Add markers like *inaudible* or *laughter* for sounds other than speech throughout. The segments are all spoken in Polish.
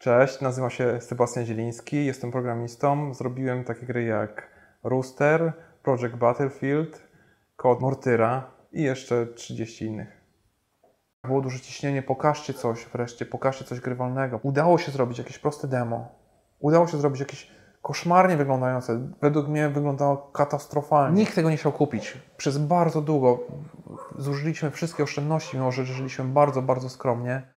Cześć, nazywam się Sebastian Zieliński, jestem programistą. Zrobiłem takie gry jak Rooster, Project Battlefield, Code Mortyra i jeszcze 30 innych. Było duże ciśnienie, pokażcie coś wreszcie, pokażcie coś grywalnego. Udało się zrobić jakieś proste demo. Udało się zrobić jakieś koszmarnie wyglądające. Według mnie wyglądało katastrofalnie. Nikt tego nie chciał kupić. Przez bardzo długo zużyliśmy wszystkie oszczędności, mimo że żyliśmy bardzo, bardzo skromnie.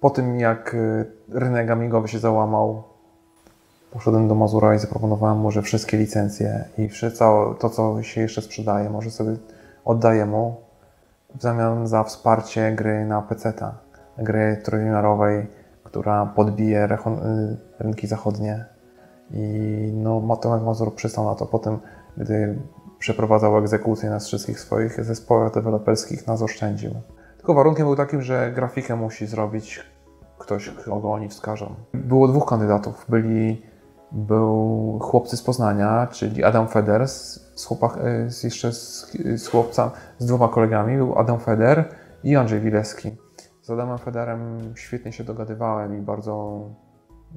Po tym, jak y, rynek amigowy się załamał, poszedłem do Mazura i zaproponowałem mu, że wszystkie licencje i wszystko to, co się jeszcze sprzedaje, może sobie oddaję mu w zamian za wsparcie gry na PC-ta. Gry trójwymiarowej, która podbije y, rynki zachodnie. I no, Tomek Mazur przystał na to po tym, gdy przeprowadzał egzekucję na wszystkich swoich zespołach deweloperskich, nas oszczędził. Tylko warunkiem był takim, że grafikę musi zrobić ktoś, kogo oni wskażą. Było dwóch kandydatów. Byli, był chłopcy z Poznania, czyli Adam Feder z, z, e, z jeszcze z, z chłopca, z dwoma kolegami. Był Adam Feder i Andrzej Wileski. Z Adamem Federem świetnie się dogadywałem i bardzo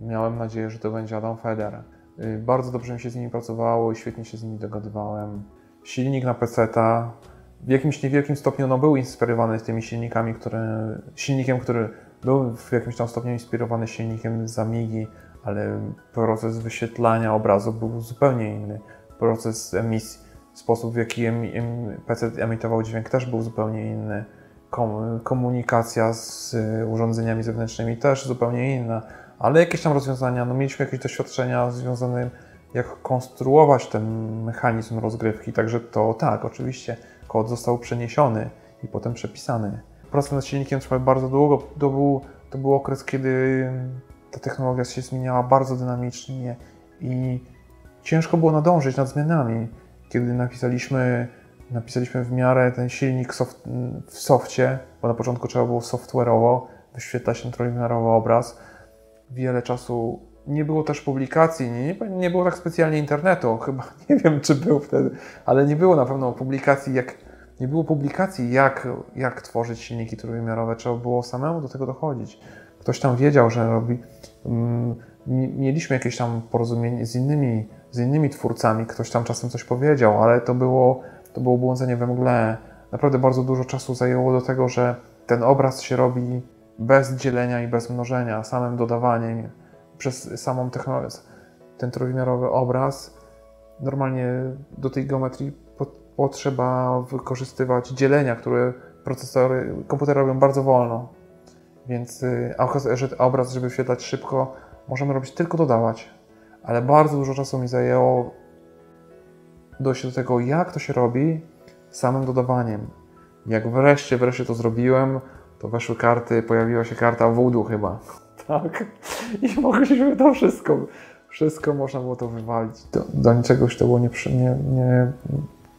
miałem nadzieję, że to będzie Adam Feder. Y, bardzo dobrze mi się z nimi pracowało i świetnie się z nimi dogadywałem. Silnik na PC-ta w jakimś niewielkim stopniu no, był inspirowany tymi silnikami, które, silnikiem, który był w jakimś tam stopniu inspirowany silnikiem z Amigi, ale proces wyświetlania obrazu był zupełnie inny. Proces emisji, sposób w jaki PC emitował dźwięk też był zupełnie inny. Komunikacja z urządzeniami zewnętrznymi też zupełnie inna, ale jakieś tam rozwiązania, no mieliśmy jakieś doświadczenia związane jak konstruować ten mechanizm rozgrywki, także to tak, oczywiście kod został przeniesiony i potem przepisany. Praca nad silnikiem trwała bardzo długo. To był, to był okres, kiedy ta technologia się zmieniała bardzo dynamicznie i ciężko było nadążyć nad zmianami. Kiedy napisaliśmy, napisaliśmy w miarę ten silnik soft, w softie, bo na początku trzeba było software'owo wyświetlać ten trójwymiarowy obraz, wiele czasu nie było też publikacji, nie, nie było tak specjalnie internetu, *laughs* chyba nie wiem, czy był wtedy, ale nie było na pewno publikacji, jak, nie było publikacji, jak, jak tworzyć silniki trójwymiarowe. Trzeba było samemu do tego dochodzić. Ktoś tam wiedział, że robi. Mm, mieliśmy jakieś tam porozumienie z innymi, z innymi twórcami, ktoś tam czasem coś powiedział, ale to było, to było błądzenie we mgle. Naprawdę bardzo dużo czasu zajęło do tego, że ten obraz się robi bez dzielenia i bez mnożenia, samym dodawaniem przez samą technologię, ten trójwymiarowy obraz, normalnie do tej geometrii potrzeba wykorzystywać dzielenia, które procesory, komputery robią bardzo wolno. Więc y, obraz, żeby wyświetlać szybko, możemy robić tylko dodawać. Ale bardzo dużo czasu mi zajęło dojść do tego, jak to się robi samym dodawaniem. Jak wreszcie, wreszcie to zrobiłem, to weszły karty, pojawiła się karta voodoo chyba. Tak. I mogliśmy to wszystko, wszystko można było to wywalić. Do, do niczego już to było nie, nie, nie,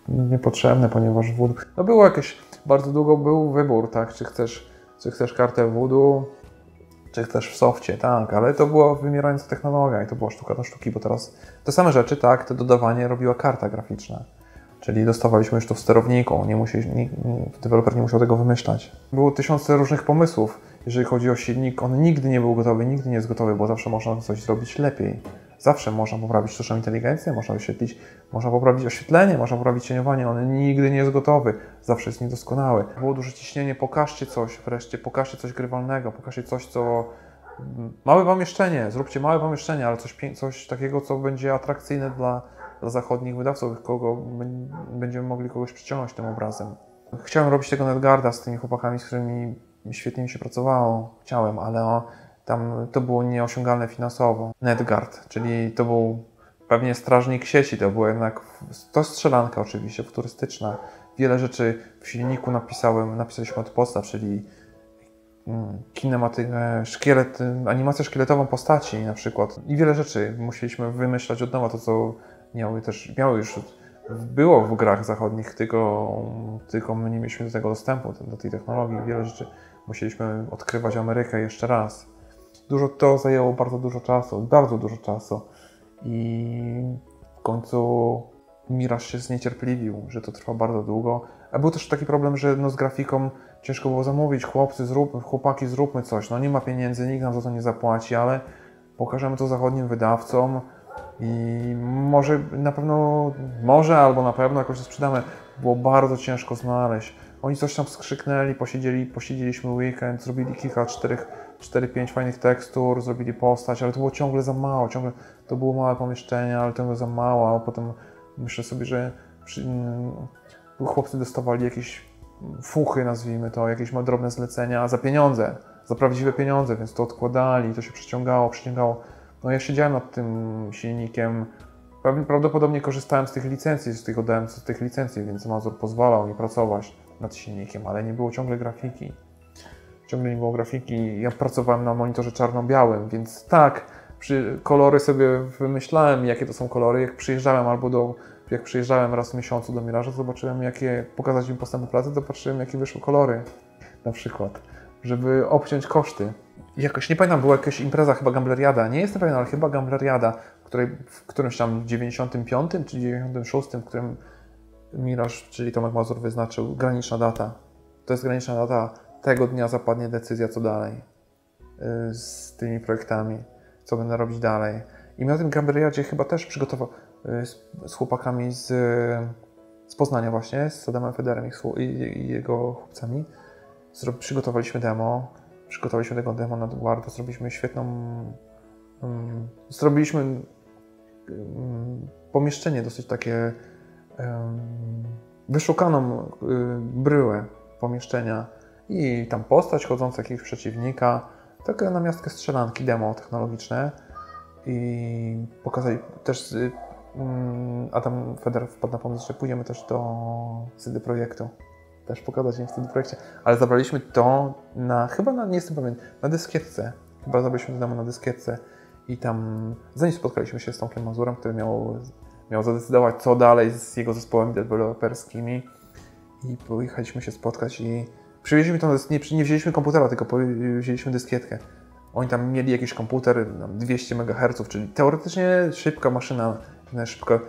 niepotrzebne, ponieważ voodoo... No było jakieś, bardzo długo był wybór, tak, czy chcesz, czy chcesz kartę voodoo, czy chcesz w softie, tak, ale to była wymierająca technologia i to była sztuka do sztuki, bo teraz te same rzeczy, tak, to dodawanie robiła karta graficzna. Czyli dostawaliśmy już to w sterowniku, nie musieli, nie, deweloper nie musiał tego wymyślać. Było tysiące różnych pomysłów, jeżeli chodzi o silnik. On nigdy nie był gotowy, nigdy nie jest gotowy, bo zawsze można coś zrobić lepiej. Zawsze można poprawić sztuczną inteligencję, można wyświetlić, można poprawić oświetlenie, można poprawić cieniowanie. On nigdy nie jest gotowy, zawsze jest niedoskonały. Było duże ciśnienie, pokażcie coś wreszcie, pokażcie coś grywalnego, pokażcie coś, co małe pomieszczenie, zróbcie małe pomieszczenie, ale coś, coś takiego, co będzie atrakcyjne dla dla zachodnich wydawców, kogo będziemy mogli kogoś przyciągnąć tym obrazem. Chciałem robić tego Netgarda z tymi chłopakami, z którymi świetnie mi się pracowało. Chciałem, ale o, tam to było nieosiągalne finansowo. Netgard, czyli to był pewnie strażnik sieci, to było jednak, to strzelanka oczywiście, futurystyczna. Wiele rzeczy w silniku napisałem, napisaliśmy od podstaw, czyli mm, kinematykę, szkielet, animację szkieletową postaci na przykład. I wiele rzeczy musieliśmy wymyślać od nowa, to co miały też, miały już, było w grach zachodnich, tylko, tylko my nie mieliśmy do tego dostępu, do tej technologii, wiele rzeczy Musieliśmy odkrywać Amerykę jeszcze raz. Dużo to zajęło bardzo dużo czasu, bardzo dużo czasu. I w końcu Miraż się zniecierpliwił, że to trwa bardzo długo. A był też taki problem, że no z grafiką ciężko było zamówić. Chłopcy, zrób, chłopaki, zróbmy coś. No nie ma pieniędzy, nikt nam za to nie zapłaci, ale pokażemy to zachodnim wydawcom i może na pewno, może albo na pewno jakoś to sprzedamy. Było bardzo ciężko znaleźć. Oni coś tam skrzyknęli, posiedzieli, posiedzieliśmy weekend, zrobili kilka, czterech, cztery, pięć fajnych tekstur, zrobili postać, ale to było ciągle za mało, ciągle to było małe pomieszczenie, ale ciągle za mało, a potem myślę sobie, że przy, mm, chłopcy dostawali jakieś fuchy, nazwijmy to, jakieś drobne zlecenia za pieniądze, za prawdziwe pieniądze, więc to odkładali, to się przeciągało, przeciągało. No ja siedziałem nad tym silnikiem, prawdopodobnie korzystałem z tych licencji, z tych ODM, z tych licencji, więc Mazur pozwalał mi pracować nad silnikiem, ale nie było ciągle grafiki. Ciągle nie było grafiki. Ja pracowałem na monitorze czarno-białym, więc tak, przy, kolory sobie wymyślałem, jakie to są kolory. Jak przyjeżdżałem albo do, jak przyjeżdżałem raz w miesiącu do Miraża, zobaczyłem, jakie, pokazać im postępy pracy, zobaczyłem, jakie wyszły kolory na przykład, żeby obciąć koszty. Jakoś, nie pamiętam, była jakaś impreza, chyba Gambleriada, nie jestem pewien, ale chyba Gambleriada, w, której, w którymś tam 95 czy 96, w którym Miraż, czyli Tomek Mazur wyznaczył graniczna data. To jest graniczna data, tego dnia zapadnie decyzja, co dalej y, z tymi projektami, co będę robić dalej. I na tym Gambriadzie chyba też przygotował y, z, z chłopakami z, z Poznania właśnie, z Adamem Federem i, i jego chłopcami. przygotowaliśmy demo, przygotowaliśmy tego demo na Guardo, zrobiliśmy świetną... Um, zrobiliśmy um, pomieszczenie dosyć takie wyszukaną y, bryłę pomieszczenia i tam postać chodząca jakiegoś przeciwnika, takie na miastkę strzelanki, demo technologiczne i pokazali też mm, Adam Feder wpadł na pomysł, że pójdziemy też do CD Projektu. Też pokazać im w CD Projekcie. Ale zabraliśmy to na, chyba na, nie jestem pewien, na dyskietce. Chyba zabraliśmy to na dyskietce i tam, zanim spotkaliśmy się z Tomkiem Mazurem, który miał miał zadecydować, co dalej z jego zespołami deweloperskimi. I pojechaliśmy się spotkać i przywieźliśmy to, nie, nie wzięliśmy komputera, tylko wzięliśmy dyskietkę. Oni tam mieli jakiś komputer 200 MHz, czyli teoretycznie szybka maszyna, szybko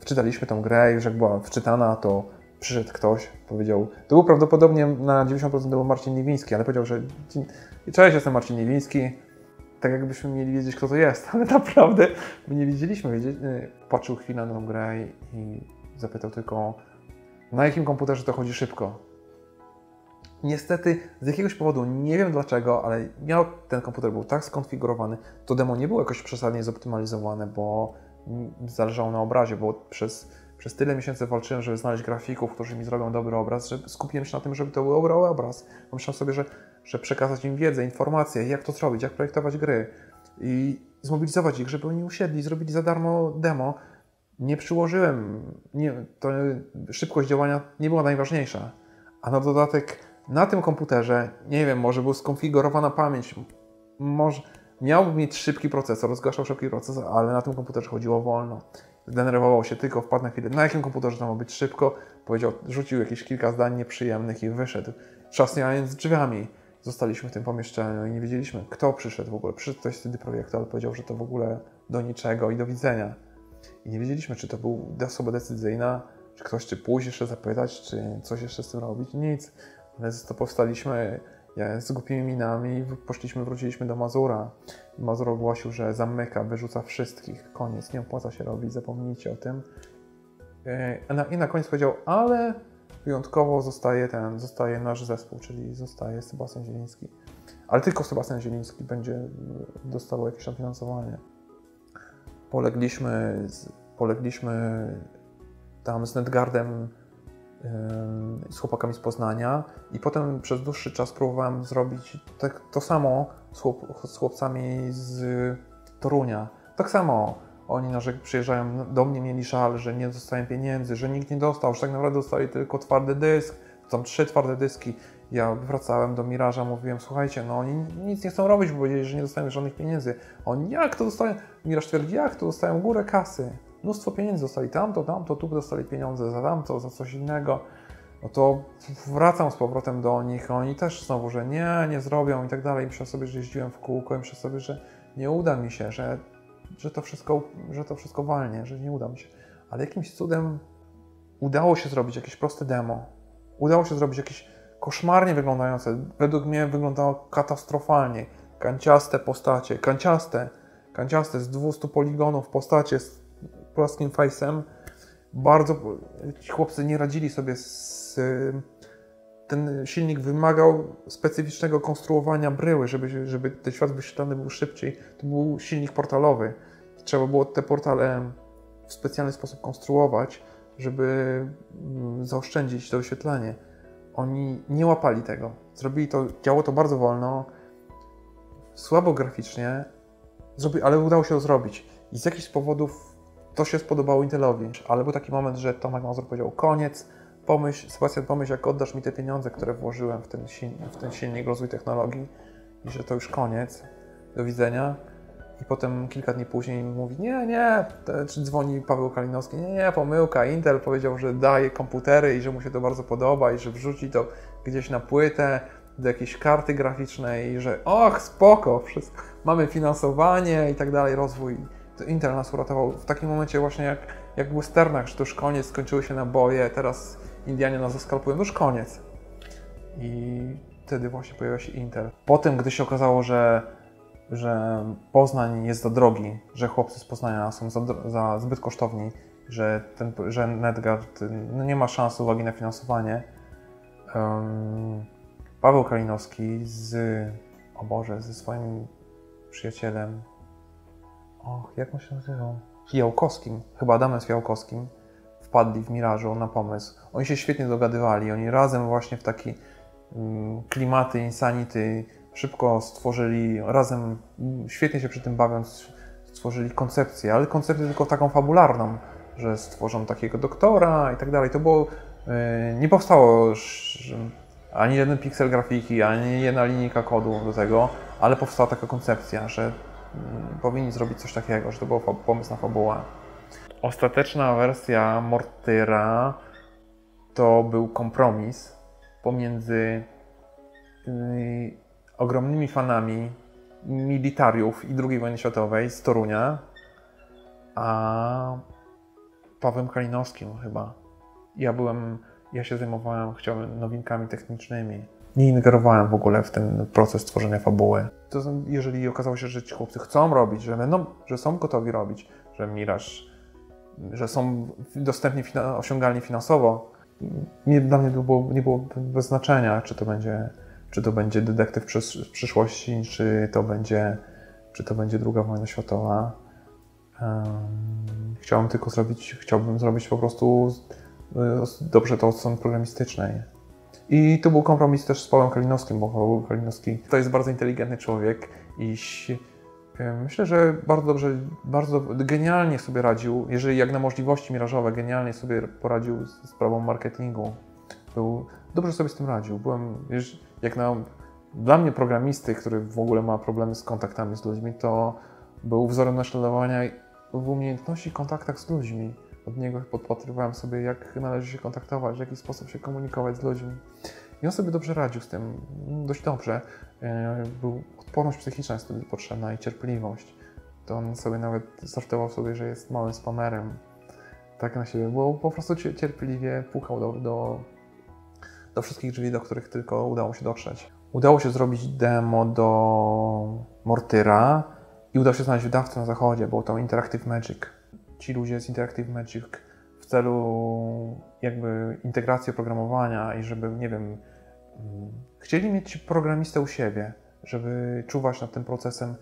wczytaliśmy tą grę, już jak była wczytana, to przyszedł ktoś, powiedział, to był prawdopodobnie na 90% to był Marcin Niewiński, ale powiedział, że cześć, jestem Marcin Niewiński, tak jakbyśmy mieli wiedzieć, kto to jest, *laughs* ale naprawdę my nie wiedzieliśmy. Y, patrzył chwilę na tą grę i zapytał tylko, na jakim komputerze to chodzi szybko. Niestety, z jakiegoś powodu, nie wiem dlaczego, ale miał, ten komputer był tak skonfigurowany, to demo nie było jakoś przesadnie zoptymalizowane, bo zależało na obrazie, bo przez, przez tyle miesięcy walczyłem, żeby znaleźć grafików, którzy mi zrobią dobry obraz, że skupiłem się na tym, żeby to był dobry obraz. Pomyślałem sobie, że że przekazać im wiedzę, informacje, jak to zrobić, jak projektować gry i zmobilizować ich, żeby oni usiedli, zrobili za darmo demo. Nie przyłożyłem, nie, to szybkość działania nie była najważniejsza, a na dodatek na tym komputerze, nie wiem, może był skonfigurowana pamięć, może miał mieć szybki procesor, zgłaszał szybki procesor, ale na tym komputerze chodziło wolno. Zdenerwował się tylko, wpadł na chwilę, na jakim komputerze to ma być szybko, powiedział, rzucił jakieś kilka zdań nieprzyjemnych i wyszedł, trzasnąc drzwiami zostaliśmy w tym pomieszczeniu i nie wiedzieliśmy, kto przyszedł w ogóle. Przyszedł ktoś z Projektu, ale powiedział, że to w ogóle do niczego i do widzenia. I nie wiedzieliśmy, czy to był osoba decyzyjna, czy ktoś czy pójść jeszcze zapytać, czy coś jeszcze z tym robić. Nic. Ale to powstaliśmy z głupimi minami, poszliśmy, wróciliśmy do Mazura. Mazur ogłosił, że zamyka, wyrzuca wszystkich. Koniec, nie opłaca się robić, zapomnijcie o tym. E, I na koniec powiedział, ale wyjątkowo zostaje ten, zostaje nasz zespół, czyli zostaje Sebastian Zieliński. Ale tylko Sebastian Zieliński będzie dostawał jakieś tam finansowanie. Polegliśmy, polegliśmy tam z Netgardem, z chłopakami z Poznania i potem przez dłuższy czas próbowałem zrobić tak, to samo z, chłop, z chłopcami z Torunia. Tak samo oni narzek, przyjeżdżają do mnie, mieli żal, że nie dostają pieniędzy, że nikt nie dostał, że tak naprawdę dostali tylko twardy dysk, tam trzy twarde dyski. Ja wracałem do Miraża, mówiłem, słuchajcie, no oni nic nie chcą robić, bo powiedzieli, że nie dostają żadnych pieniędzy. Oni, jak to dostają? Miraż twierdzi, jak to dostają górę kasy. Mnóstwo pieniędzy dostali tamto, tamto, tu dostali pieniądze za tamto, za coś innego. no to wracam z powrotem do nich, oni też znowu, że nie, nie zrobią i tak dalej. Myślę sobie, że jeździłem w kółko i myślę sobie, że nie uda mi się, że, że, to wszystko, że to wszystko walnie, że nie uda mi się. Ale jakimś cudem udało się zrobić jakieś proste demo. Udało się zrobić jakieś koszmarnie wyglądające. Według mnie wyglądało katastrofalnie. Kanciaste postacie, kanciaste, kanciaste z 200 poligonów postacie z płaskim face'em. Bardzo ci chłopcy nie radzili sobie z ten silnik wymagał specyficznego konstruowania bryły, żeby, żeby ten świat wyświetlany był szybciej. To był silnik portalowy. Trzeba było te portale w specjalny sposób konstruować, żeby mm, zaoszczędzić to wyświetlanie. Oni nie łapali tego. Zrobili to, działo to bardzo wolno, słabo graficznie, ale udało się to zrobić. I z jakichś powodów to się spodobało Intelowi. Ale był taki moment, że Tomek Mazur powiedział koniec, pomyśl, Sebastian, pomyśl, jak oddasz mi te pieniądze, które włożyłem w ten, silnik, w ten silnik rozwój technologii i że to już koniec, do widzenia. I potem kilka dni później mówi, nie, nie, czy dzwoni Paweł Kalinowski, nie, nie, pomyłka, Intel powiedział, że daje komputery i że mu się to bardzo podoba i że wrzuci to gdzieś na płytę do jakiejś karty graficznej i że och, spoko, wszystko, mamy finansowanie i tak dalej, rozwój. To Intel nas uratował w takim momencie właśnie jak, jak w westernach, że to już koniec, skończyły się naboje, teraz Indianie nas zaskalpują, już koniec. I wtedy właśnie pojawił się Intel. Potem, gdy się okazało, że, że Poznań jest za drogi, że chłopcy z Poznania są za, za zbyt kosztowni, że, ten, że Nedgard no nie ma szans uwagi na finansowanie, um, Paweł Kalinowski z, o Boże, ze swoim przyjacielem, och, jak on się nazywał? Fijałkowskim, chyba Adamem Fijałkowskim, wpadli w Mirażu na pomysł. Oni się świetnie dogadywali, oni razem właśnie w taki um, klimaty insanity szybko stworzyli, razem mm, świetnie się przy tym bawiąc, stworzyli koncepcję, ale koncepcję tylko taką fabularną, że stworzą takiego doktora i tak dalej. To było, yy, nie powstało ani jeden piksel grafiki, ani jedna linijka kodu do tego, ale powstała taka koncepcja, że powinni zrobić coś takiego, że to był pomysł na fabułę. Ostateczna wersja Mortyra to był kompromis pomiędzy yy, ogromnymi fanami militariów i II wojny światowej z Torunia, a Pawłem Kalinowskim chyba. Ja byłem, ja się zajmowałem, chciałem nowinkami technicznymi. Nie ingerowałem w ogóle w ten proces tworzenia fabuły. To, jeżeli okazało się, że ci chłopcy chcą robić, że będą, że są gotowi robić, że Miraż że są dostępni, osiągalni finansowo, nie, dla mnie było, nie było bez znaczenia, czy to będzie, czy to będzie detektyw przysz, przyszłości, czy to będzie, czy to będzie druga wojna światowa. Um, chciałbym tylko zrobić, chciałbym zrobić po prostu dobrze to od strony programistycznej. I to był kompromis też z Pawłem Kalinowskim, bo Paweł Kalinowski to jest bardzo inteligentny człowiek i Myślę, że bardzo dobrze, bardzo genialnie sobie radził, jeżeli jak na możliwości mirażowe, genialnie sobie poradził z sprawą marketingu. Był, dobrze sobie z tym radził. Byłem, jak na, dla mnie programisty, który w ogóle ma problemy z kontaktami z ludźmi, to był wzorem naśladowania w umiejętności kontaktach z ludźmi. Od niego podpatrywałem sobie, jak należy się kontaktować, w jaki sposób się komunikować z ludźmi. I on sobie dobrze radził z tym, dość dobrze. E, był odporność psychiczna jest wtedy potrzebna i cierpliwość. To on sobie nawet sortował sobie, że jest małym spamerem. Tak na siebie, bo po prostu cierpliwie pukał do, do, do wszystkich drzwi, do których tylko udało się dotrzeć. Udało się zrobić demo do Mortyra i udało się znaleźć wydawcę na zachodzie, było to Interactive Magic. Ci ludzie z Interactive Magic w celu jakby integracji oprogramowania i żeby, nie wiem, mm, chcieli mieć programistę u siebie, żeby czuwać nad tym procesem.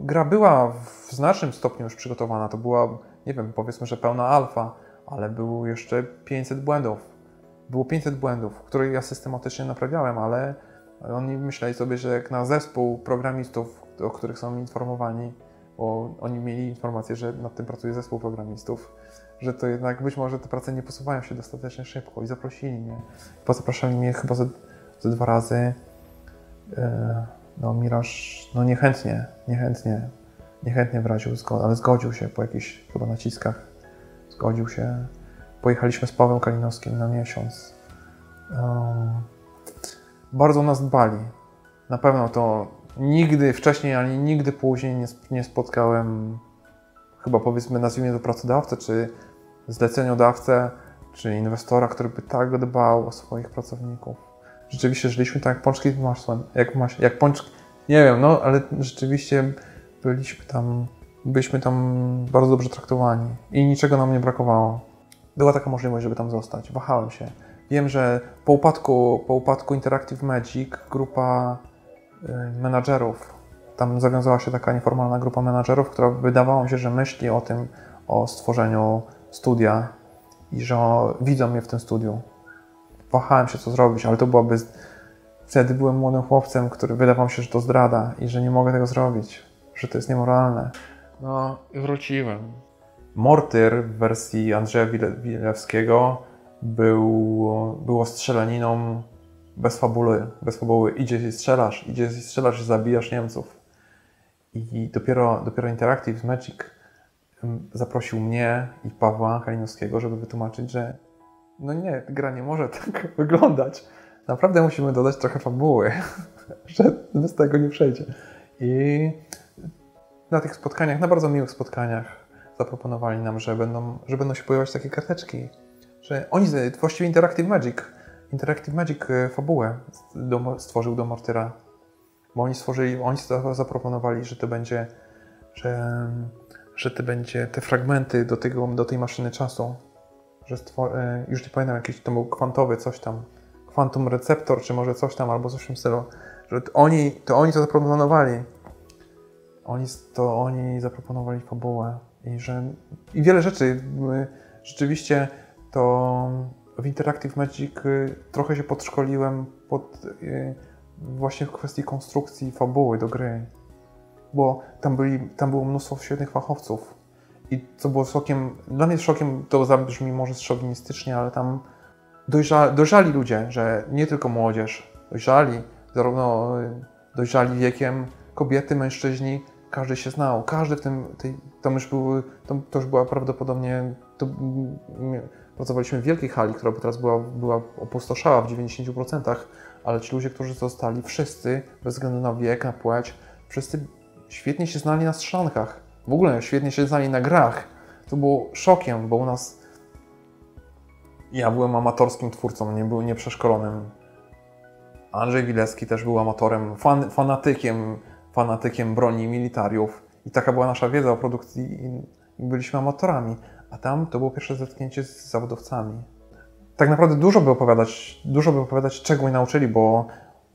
Gra była w znacznym stopniu już przygotowana, to była, nie wiem, powiedzmy, że pełna alfa, ale było jeszcze 500 błędów. Było 500 błędów, które ja systematycznie naprawiałem, ale oni myśleli sobie, że jak na zespół programistów, o których są informowani, bo oni mieli informację, że nad tym pracuje zespół programistów, że to jednak być może te prace nie posuwają się dostatecznie szybko i zaprosili mnie. Pozapraszali mnie chyba ze, ze dwa razy. E, no Miraż, no niechętnie, niechętnie, niechętnie wyraził zgodę, ale zgodził się po jakichś chyba naciskach. Zgodził się. Pojechaliśmy z Pawłem Kalinowskim na miesiąc bardzo nas dbali. Na pewno to nigdy wcześniej, ani nigdy później nie, nie spotkałem, chyba powiedzmy, nazwijmy to pracodawcę, czy zleceniodawcę, czy inwestora, który by tak dbał o swoich pracowników. Rzeczywiście żyliśmy tak jak pączki z masłem, jak, maś, jak pączki, nie wiem, no ale rzeczywiście byliśmy tam, byliśmy tam bardzo dobrze traktowani i niczego nam nie brakowało. Była taka możliwość, żeby tam zostać. Wahałem się. Wiem, że po upadku, po upadku Interactive Magic grupa menadżerów, tam zawiązała się taka nieformalna grupa menadżerów, która wydawało mi się, że myśli o tym, o stworzeniu studia i że widzą mnie w tym studiu. Wahałem się, co zrobić, ale to byłaby. Wtedy byłem młodym chłopcem, który wydawał mi się, że to zdrada i że nie mogę tego zrobić, że to jest niemoralne. No i wróciłem. Mortyr w wersji Andrzeja Wilewskiego był, było strzelaniną bez fabuły, bez fabuły. Idziesz i strzelasz, idziesz i strzelasz i zabijasz Niemców. I dopiero, dopiero Interactive Magic zaprosił mnie i Pawła Kalinowskiego, żeby wytłumaczyć, że no nie, gra nie może *laughs* tak wyglądać. Naprawdę musimy dodać trochę fabuły, *laughs* że bez tego nie przejdzie. I na tych spotkaniach, na bardzo miłych spotkaniach zaproponowali nam, że będą, że będą się pojawiać takie karteczki, że oni, właściwie Interactive Magic, Interactive Magic e, fabułę stworzył do Mortyra, bo oni stworzyli, oni zaproponowali, że to będzie, że, że to będzie te fragmenty do, tego, do tej maszyny czasu, że stwor, e, już nie pamiętam, jakiś to był kwantowy coś tam, Quantum Receptor, czy może coś tam, albo coś w tym stylu, że to oni to, oni to zaproponowali. Oni, to oni zaproponowali fabułę i że i wiele rzeczy. Rzeczywiście to w Interactive Magic y, trochę się podszkoliłem pod, y, właśnie w kwestii konstrukcji fabuły do gry. Bo tam, byli, tam było mnóstwo świetnych fachowców. I co było szokiem, dla mnie szokiem to zabrzmi może szowinistycznie, ale tam dojrza, dojrzali ludzie, że nie tylko młodzież, dojrzali, zarówno y, dojrzali wiekiem, kobiety, mężczyźni, każdy się znał, każdy w tym, tej, tam już tam, to już była prawdopodobnie, to, pracowaliśmy w wielkiej hali, która teraz była, była opustoszała w 90%, ale ci ludzie, którzy zostali, wszyscy, bez względu na wiek, na płeć, wszyscy świetnie się znali na strzellankach. W ogóle świetnie się znali na grach. To było szokiem, bo u nas ja byłem amatorskim twórcą, nie był nieprzeszkolonym. Andrzej Wilecki też był amatorem, fan, fanatykiem, fanatykiem broni militariów. I taka była nasza wiedza o produkcji i byliśmy amatorami. A tam to było pierwsze zetknięcie z zawodowcami. Tak naprawdę dużo by opowiadać, dużo by opowiadać, czego mnie nauczyli, bo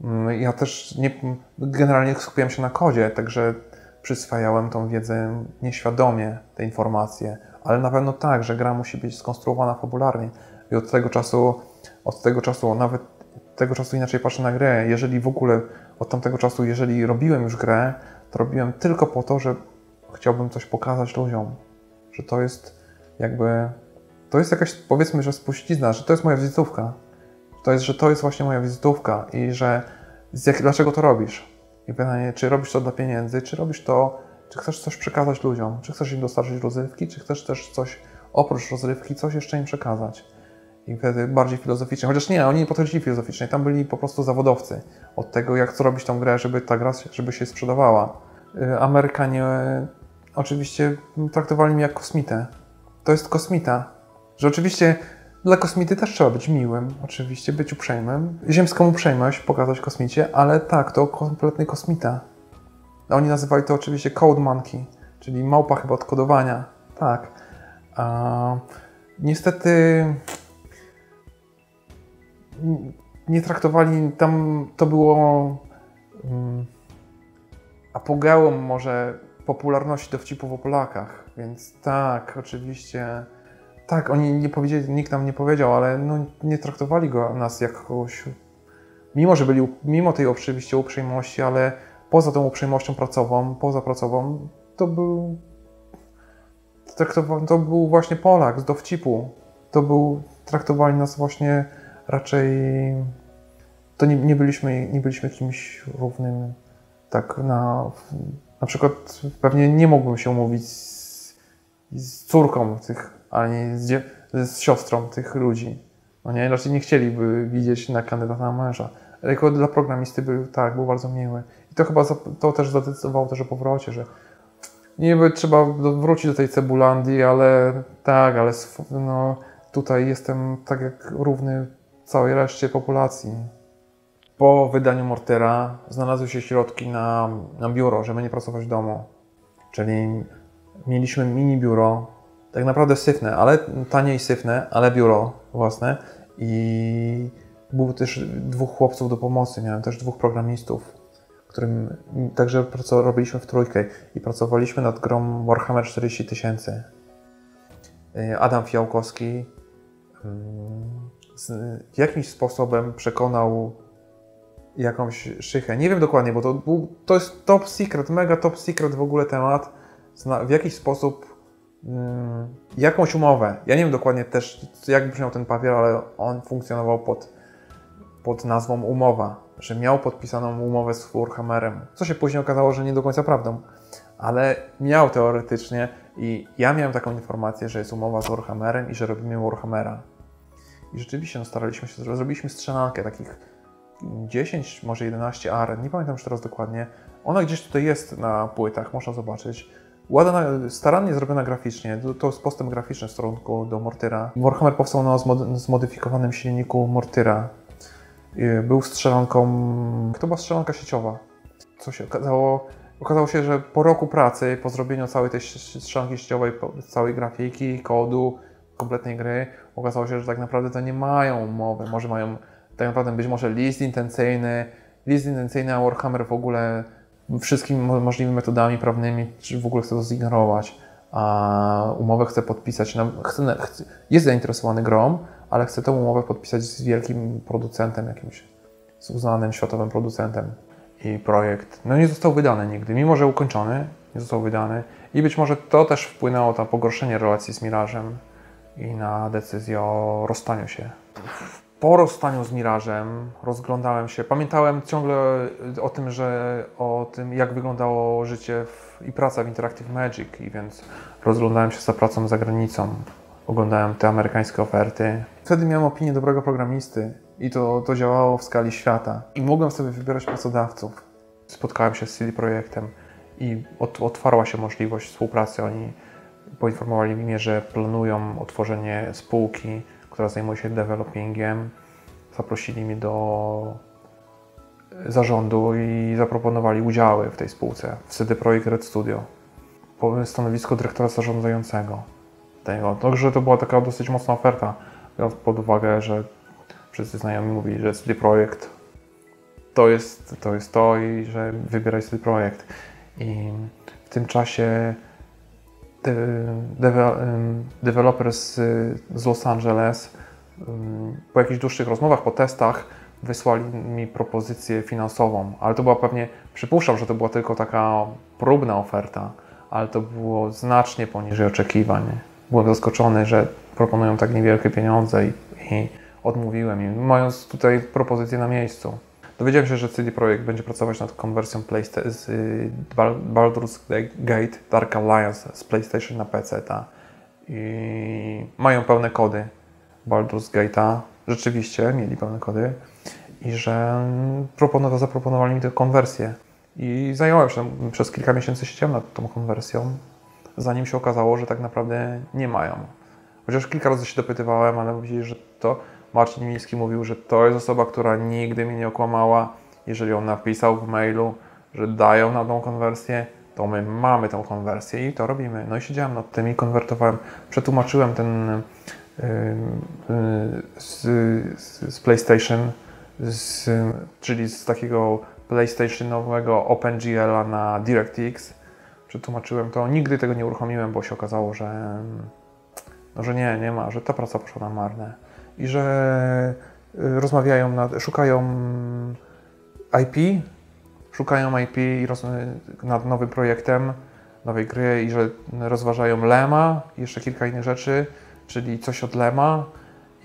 mm, ja też nie, generalnie skupiałem się na kodzie, także przyswajałem tą wiedzę nieświadomie, te informacje, ale na pewno tak, że gra musi być skonstruowana fabularnie i od tego czasu, od tego czasu, nawet tego czasu inaczej patrzę na grę. Jeżeli w ogóle od tamtego czasu, jeżeli robiłem już grę, to robiłem tylko po to, że chciałbym coś pokazać ludziom, że to jest jakby to jest jakaś, powiedzmy, że spuścizna, że to jest moja wizytówka. To jest, że to jest właśnie moja wizytówka i że jak, dlaczego to robisz? I pytanie, czy robisz to dla pieniędzy, czy robisz to, czy chcesz coś przekazać ludziom, czy chcesz im dostarczyć rozrywki, czy chcesz też coś oprócz rozrywki, coś jeszcze im przekazać. I wtedy bardziej filozoficznie, chociaż nie, oni nie podchodzili filozoficznie, tam byli po prostu zawodowcy od tego, jak co robić tą grę, żeby ta gra żeby się sprzedawała. Y, Amerykanie oczywiście traktowali mnie jak kosmitę to jest kosmita. Że oczywiście dla kosmity też trzeba być miłym, oczywiście, być uprzejmym. Ziemską uprzejmość pokazać kosmicie, ale tak, to kompletny kosmita. Oni nazywali to oczywiście Code Monkey, czyli małpa chyba od kodowania. Tak. A, niestety nie traktowali, tam to było um, apogeum może popularności dowcipów o Polakach, więc tak, oczywiście. Tak, oni nie powiedzieli, nikt nam nie powiedział, ale no, nie traktowali go nas jak kogoś. Mimo, że byli, mimo tej oczywiście uprzejmości, ale poza tą uprzejmością pracową, poza pracową, to był. To był właśnie Polak z dowcipu. To był. Traktowali nas właśnie raczej. To nie, nie byliśmy, nie byliśmy kimś równym tak na na przykład pewnie nie mógłbym się umówić z, z córką tych, ani z, z, siostrą tych ludzi. No nie, raczej nie chcieliby widzieć na kandydata na męża. Tylko dla programisty był, tak, był bardzo miły. I to chyba to też zadecydowało też o powrocie, że niby trzeba wrócić do tej cebulandii, ale tak, ale no, tutaj jestem tak jak równy całej reszcie populacji. Po wydaniu Mortera znalazły się środki na, na biuro, żeby nie pracować w domu. Czyli mieliśmy mini biuro, tak naprawdę syfne, ale tanie i syfne, ale biuro własne i było też dwóch chłopców do pomocy, miałem też dwóch programistów, którym także robiliśmy w trójkę i pracowaliśmy nad grą Warhammer 40 tysięcy. Adam Fiałkowski mm, jakimś sposobem przekonał jakąś szychę. Nie wiem dokładnie, bo to, był, to jest top secret, mega top secret w ogóle temat. W jakiś sposób mm, jakąś umowę. Ja nie wiem dokładnie też, jak brzmiał ten papier, ale on funkcjonował pod, pod nazwą umowa. Że miał podpisaną umowę z Warhammerem. Co się później okazało, że nie do końca prawdą. Ale miał teoretycznie i ja miałem taką informację, że jest umowa z Warhammerem i że robimy Warhammera. I rzeczywiście no, staraliśmy się, zrobiliśmy strzelankę takich 10, może 11 aren, nie pamiętam już teraz dokładnie. Ona gdzieś tutaj jest na płytach, można zobaczyć. Ładna, starannie zrobiona graficznie, to jest postęp graficzny w stosunku do Mortyra. Warhammer powstał na zmodyfikowanym silniku Mortyra. Był strzelanką, to była strzelanka sieciowa. Co się okazało, okazało się, że po roku pracy, po zrobieniu całej tej strzelanki sieciowej, całej grafiki, kodu, kompletnej gry, okazało się, że tak naprawdę to nie mają umowy. Może mają tak naprawdę być może list intencyjny, list intencyjny, a Warhammer w ogóle wszystkimi możliwymi metodami prawnymi, czy w ogóle chce to zignorować, a umowę chce podpisać, chce, jest zainteresowany grą, ale chce tę umowę podpisać z wielkim producentem jakimś, z uznanym światowym producentem. I projekt no nie został wydany nigdy, mimo że ukończony, nie został wydany. I być może to też wpłynęło na pogorszenie relacji z Mirażem i na decyzję o rozstaniu się. Po rozstaniu z Mirażem rozglądałem się. Pamiętałem ciągle o tym, że o tym, jak wyglądało życie w, i praca w Interactive Magic, i więc rozglądałem się za pracą za granicą. Oglądałem te amerykańskie oferty. Wtedy miałem opinię dobrego programisty i to, to działało w skali świata. I mogłem sobie wybierać pracodawców. Spotkałem się z CD Projektem i ot, otwarła się możliwość współpracy. Oni poinformowali mnie, że planują otworzenie spółki, która zajmuje się developingiem. Zaprosili mnie do zarządu i zaproponowali udziały w tej spółce w CD Projekt Red Studio. Stanowisko dyrektora zarządzającego tego. Także to była taka dosyć mocna oferta, biorąc pod uwagę, że wszyscy znajomi mówili, że CD Projekt to jest to, jest to i że wybieraj CD Projekt. I w tym czasie deweloper z, z Los Angeles po jakichś dłuższych rozmowach, po testach wysłali mi propozycję finansową, ale to była pewnie, przypuszczam, że to była tylko taka próbna oferta, ale to było znacznie poniżej oczekiwań. Byłem zaskoczony, że proponują tak niewielkie pieniądze i, i odmówiłem im, mając tutaj propozycję na miejscu. Dowiedziałem się, że CD Projekt będzie pracować nad konwersją z y, Baldur's Gate Dark Alliance z PlayStation na PC. Ta. I mają pełne kody Baldur's Gate'a. Rzeczywiście mieli pełne kody. I że proponowa, zaproponowali mi tę konwersję. I zająłem się, przez kilka miesięcy siedziałem nad tą konwersją, zanim się okazało, że tak naprawdę nie mają. Chociaż kilka razy się dopytywałem, ale mówili, że to Marcin Miński mówił, że to jest osoba, która nigdy mnie nie okłamała. Jeżeli on napisał w mailu, że dają na tą konwersję, to my mamy tą konwersję i to robimy. No i siedziałem nad tym i konwertowałem, przetłumaczyłem ten yy, yy, z, z, PlayStation, z, czyli z takiego PlayStationowego OpenGL na DirectX. Przetłumaczyłem to. Nigdy tego nie uruchomiłem, bo się okazało, że, no, że nie, nie ma, że ta praca poszła na marne i że y, rozmawiają, nad, szukają IP, szukają IP nad nowym projektem, nowej gry i że rozważają Lema i jeszcze kilka innych rzeczy, czyli coś od Lema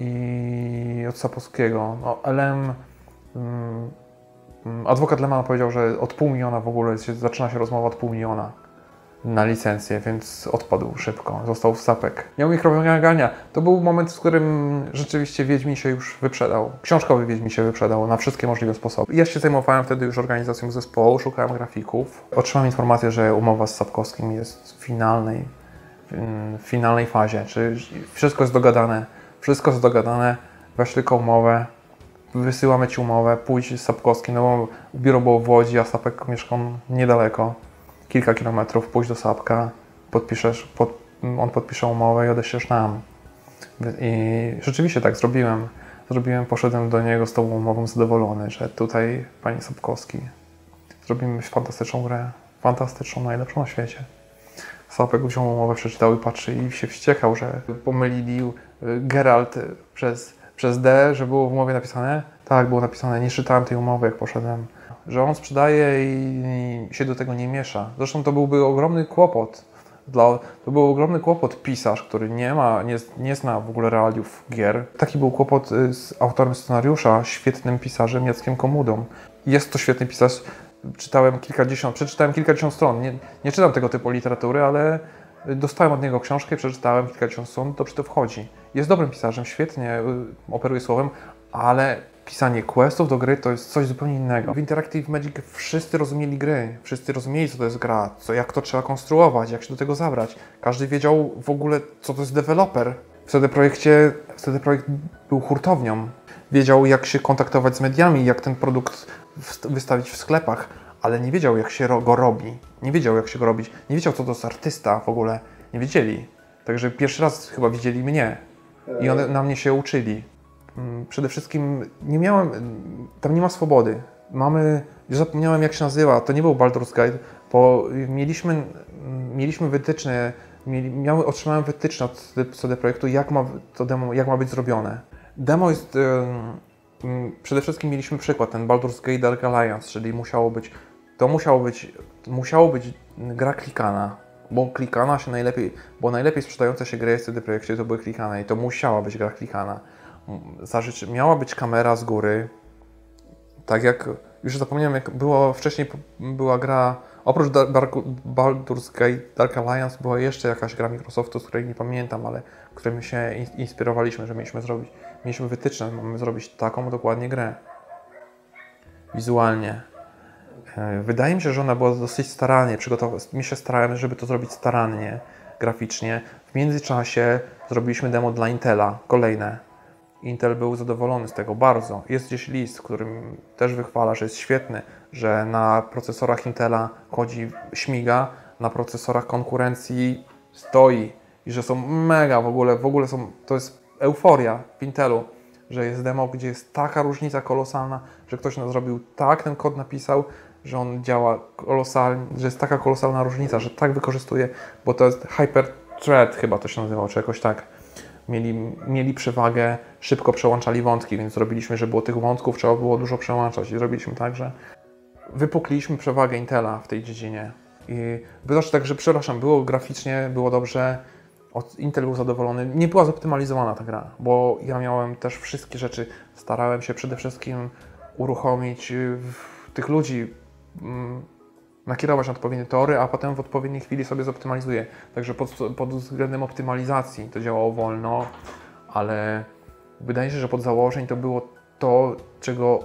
i od Sapowskiego. No, Lem, um, adwokat Lema powiedział, że od pół miliona w ogóle się, zaczyna się rozmowa od pół miliona. Na licencję, więc odpadł szybko, został w sapek. Miał mikrowymagania. To był moment, w którym rzeczywiście Wiedźmin się już wyprzedał. Książkowy Wiedźmin się wyprzedał na wszystkie możliwe sposoby. Ja się zajmowałem wtedy już organizacją zespołu, szukałem grafików. Otrzymałem informację, że umowa z Sapkowskim jest w finalnej, w finalnej fazie, czy wszystko jest dogadane. Wszystko jest dogadane, weź tylko umowę, wysyłamy Ci umowę, pójdź z Sapkowskim, no bo biuro było w Łodzi, a Sapek mieszkał niedaleko kilka kilometrów, pójść do Sapka, podpiszesz, pod, on podpisze umowę i odeślesz nam. I rzeczywiście tak zrobiłem. Zrobiłem, poszedłem do niego z tą umową zadowolony, że tutaj, panie Sapkowski, zrobimy fantastyczną grę, fantastyczną, najlepszą na świecie. Sapek wziął umowę, przeczytał i patrzy i się wściekał, że pomylili y, Geralt przez, przez D, że było w umowie napisane. Tak, było napisane, nie czytałem tej umowy, jak poszedłem że on sprzedaje i się do tego nie miesza. Zresztą to byłby ogromny kłopot. Dla, to był ogromny kłopot pisarz, który nie ma, nie, nie zna w ogóle realiów gier. Taki był kłopot y, z autorem scenariusza, świetnym pisarzem Jackiem Komudą. Jest to świetny pisarz. Czytałem kilkadziesiąt, przeczytałem kilkadziesiąt stron. Nie, nie czytam tego typu literatury, ale dostałem od niego książkę, przeczytałem kilkadziesiąt stron, dobrze to wchodzi. Jest dobrym pisarzem, świetnie y, operuje słowem, ale pisanie questów do gry to jest coś zupełnie innego. W Interactive Magic wszyscy rozumieli gry, wszyscy rozumieli, co to jest gra, co, jak to trzeba konstruować, jak się do tego zabrać. Każdy wiedział w ogóle, co to jest deweloper. W CD Projekcie, wtedy projekt był hurtownią. Wiedział, jak się kontaktować z mediami, jak ten produkt wystawić w sklepach, ale nie wiedział, jak się go robi. Nie wiedział, jak się go robić. Nie wiedział, co to jest artysta w ogóle. Nie wiedzieli. Także pierwszy raz chyba widzieli mnie. I one na mnie się uczyli. Mm, przede wszystkim nie miałem, tam nie ma swobody. Mamy, już zapomniałem jak się nazywa, to nie był Baldur's Guide, bo mieliśmy, mieliśmy wytyczne, mieli, miały, otrzymałem wytyczne od CD Projektu, jak ma to demo, jak ma być zrobione. Demo jest, um, przede wszystkim mieliśmy przykład, ten Baldur's Gate Dark Alliance, czyli musiało być, to musiało być, musiało być gra klikana, bo klikana się najlepiej, bo najlepiej sprzedające się gry w CD Projekcie to były klikane i to musiała być gra klikana zażyczy, miała być kamera z góry, tak jak już zapomniałem, jak było wcześniej była gra, oprócz Dark, Baldur's Gate Dark Alliance była jeszcze jakaś gra Microsoftu, z której nie pamiętam, ale którym się inspirowaliśmy, że mieliśmy zrobić, mieliśmy wytyczne, mamy zrobić taką dokładnie grę. Wizualnie. E, wydaje mi się, że ona była dosyć starannie przygotowana. Mi się starałem, żeby to zrobić starannie, graficznie. W międzyczasie zrobiliśmy demo dla Intela, kolejne Intel był zadowolony z tego bardzo. Jest gdzieś list, w którym też wychwala, że jest świetny, że na procesorach Intela chodzi, śmiga, na procesorach konkurencji stoi i że są mega w ogóle, w ogóle są, to jest euforia w Intelu, że jest demo, gdzie jest taka różnica kolosalna, że ktoś nas zrobił tak, ten kod napisał, że on działa kolosalnie, że jest taka kolosalna różnica, że tak wykorzystuje, bo to jest Hyper Thread chyba to się nazywało, czy jakoś tak mieli, mieli przewagę, szybko przełączali wątki, więc zrobiliśmy, że było tych wątków, trzeba było dużo przełączać i zrobiliśmy tak, że wypukliśmy przewagę Intela w tej dziedzinie. I wydarzy tak, że przepraszam, było graficznie, było dobrze, Intel był zadowolony. Nie była zoptymalizowana ta gra, bo ja miałem też wszystkie rzeczy, starałem się przede wszystkim uruchomić tych ludzi, mm, nakierować na odpowiednie tory, a potem w odpowiedniej chwili sobie zoptymalizuję. Także pod, pod względem optymalizacji to działało wolno, ale wydaje się, że pod założeń to było to, czego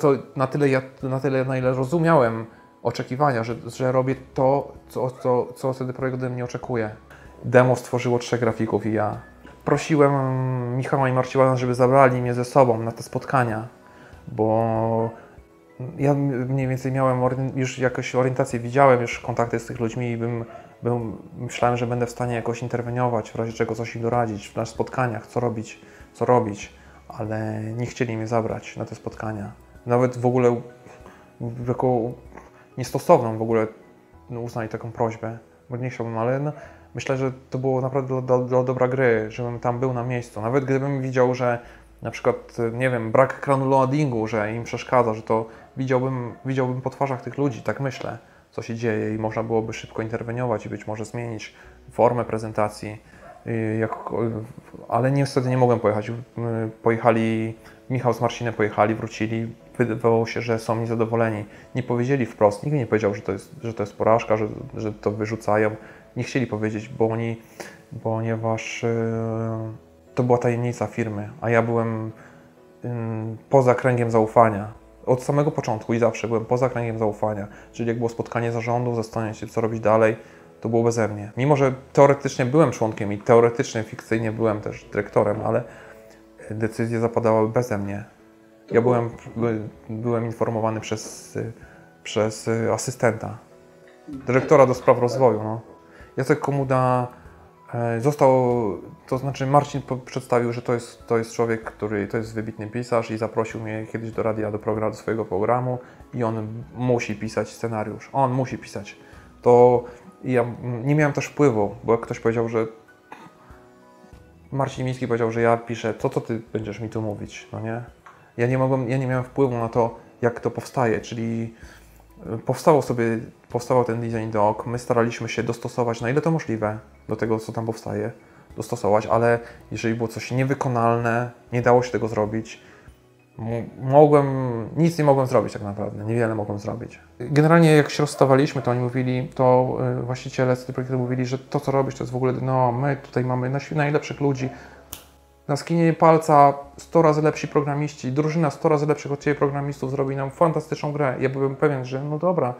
to, na tyle, ja, na tyle, na ile rozumiałem oczekiwania, że, że robię to, co, co, co wtedy projekt ode mnie oczekuje. Demo stworzyło trzech grafików i ja. Prosiłem Michała i Marcina, żeby zabrali mnie ze sobą na te spotkania, bo ja mniej więcej miałem już jakąś orientację, widziałem już kontakty z tych ludźmi i bym, bym, myślałem, że będę w stanie jakoś interweniować, w razie czego coś im doradzić w naszych spotkaniach, co robić, co robić, ale nie chcieli mnie zabrać na te spotkania. Nawet w ogóle jako niestosowną w ogóle uznali taką prośbę, bo nie chciałbym, ale no, myślę, że to było naprawdę dla, dla, dobra gry, żebym tam był na miejscu. Nawet gdybym widział, że na przykład, nie wiem, brak loadingu, że im przeszkadza, że to widziałbym, widziałbym po twarzach tych ludzi, tak myślę, co się dzieje i można byłoby szybko interweniować i być może zmienić formę prezentacji. Jak, ale niestety nie mogłem pojechać. Pojechali Michał z Marcinem pojechali, wrócili, wydawało się, że są niezadowoleni. Nie powiedzieli wprost, nikt nie powiedział, że to jest, że to jest porażka, że, że to wyrzucają. Nie chcieli powiedzieć, bo oni, ponieważ yy, to była tajemnica firmy, a ja byłem yy, poza kręgiem zaufania. Od samego początku i zawsze byłem poza kręgiem zaufania. Czyli jak było spotkanie zarządu, zastanawiać się, co robić dalej, to było beze mnie. Mimo, że teoretycznie byłem członkiem i teoretycznie, fikcyjnie byłem też dyrektorem, ale decyzje zapadały beze mnie. Ja byłem, byłem informowany przez, przez asystenta, dyrektora do spraw rozwoju. No. Jacek Komuda e, został, to znaczy Marcin przedstawił, że to jest, to jest człowiek, który to jest wybitny pisarz i zaprosił mnie kiedyś do radia, do, programu, do swojego programu i on musi pisać scenariusz. On musi pisać. To ja nie miałem też wpływu, bo jak ktoś powiedział, że Marcin Miński powiedział, że ja piszę, to co ty będziesz mi tu mówić, no nie? Ja nie mogłem, ja nie miałem wpływu na to, jak to powstaje, czyli e, powstało sobie, powstał ten design doc, my staraliśmy się dostosować na ile to możliwe do tego, co tam powstaje, dostosować, ale jeżeli było coś niewykonalne, nie dało się tego zrobić, mogłem, nic nie mogłem zrobić tak naprawdę, niewiele mogłem zrobić. Generalnie jak się rozstawaliśmy, to oni mówili, to y, właściciele z projektu mówili, że to co robisz to jest w ogóle, no my tutaj mamy najlepszych ludzi, na skinienie palca 100 razy lepsi programiści, drużyna 100 razy lepszych od Ciebie programistów zrobi nam fantastyczną grę. Ja byłem pewien, że no dobra,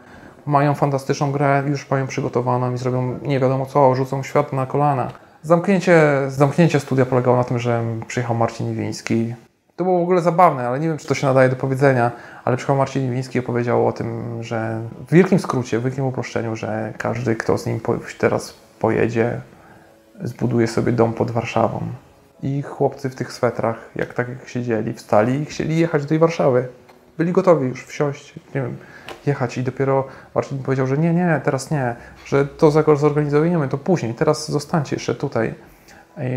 mają fantastyczną grę, już mają przygotowaną i zrobią nie wiadomo co, rzucą świat na kolana. Zamknięcie, zamknięcie studia polegało na tym, że przyjechał Marcin Iwiński, to było w ogóle zabawne, ale nie wiem, czy to się nadaje do powiedzenia, ale przyjechał Marcin Wiński i opowiedział o tym, że w wielkim skrócie, w wielkim uproszczeniu, że każdy, kto z nim teraz pojedzie, zbuduje sobie dom pod Warszawą. I chłopcy w tych swetrach, jak tak jak siedzieli, wstali i chcieli jechać do tej Warszawy. Byli gotowi już wsiąść, nie wiem, jechać i dopiero Marcin powiedział, że nie, nie, teraz nie, że to zorganizujemy, to później, teraz zostańcie jeszcze tutaj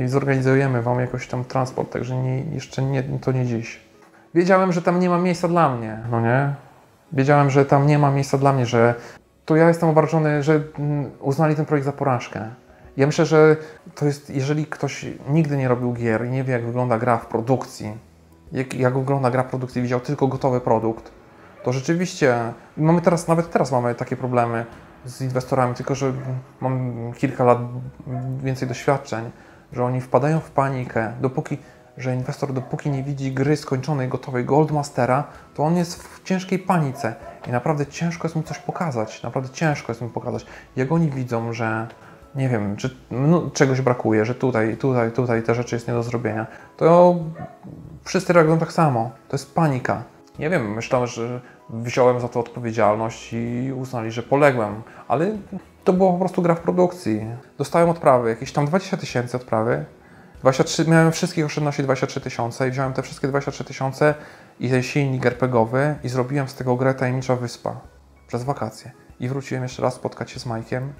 i zorganizujemy Wam jakoś tam transport, także nie, jeszcze nie, to nie dziś. Wiedziałem, że tam nie ma miejsca dla mnie, no nie? Wiedziałem, że tam nie ma miejsca dla mnie, że to ja jestem obarczony, że mm, uznali ten projekt za porażkę. Ja myślę, że to jest, jeżeli ktoś nigdy nie robił gier i nie wie, jak wygląda gra w produkcji, jak, jak wygląda gra w produkcji, widział tylko gotowy produkt, to rzeczywiście, mamy teraz, nawet teraz mamy takie problemy z inwestorami, tylko że mam kilka lat więcej doświadczeń że oni wpadają w panikę, dopóki, że inwestor dopóki nie widzi gry skończonej, gotowej Goldmastera, to on jest w ciężkiej panice i naprawdę ciężko jest mu coś pokazać, naprawdę ciężko jest mu pokazać. Jak oni widzą, że nie wiem, czy no, czegoś brakuje, że tutaj, tutaj, tutaj te rzeczy jest nie do zrobienia, to wszyscy reagują tak samo. To jest panika. Nie wiem, myślałem, że wziąłem za to odpowiedzialność i uznali, że poległem, ale to było po prostu gra w produkcji. Dostałem odprawy, jakieś tam 20 tysięcy odprawy. 23, miałem wszystkich oszczędności 23 tysiące i wziąłem te wszystkie 23 tysiące i ten silnik RPGowy i zrobiłem z tego grę Tajemnicza Wyspa przez wakacje. I wróciłem jeszcze raz spotkać się z Majkiem.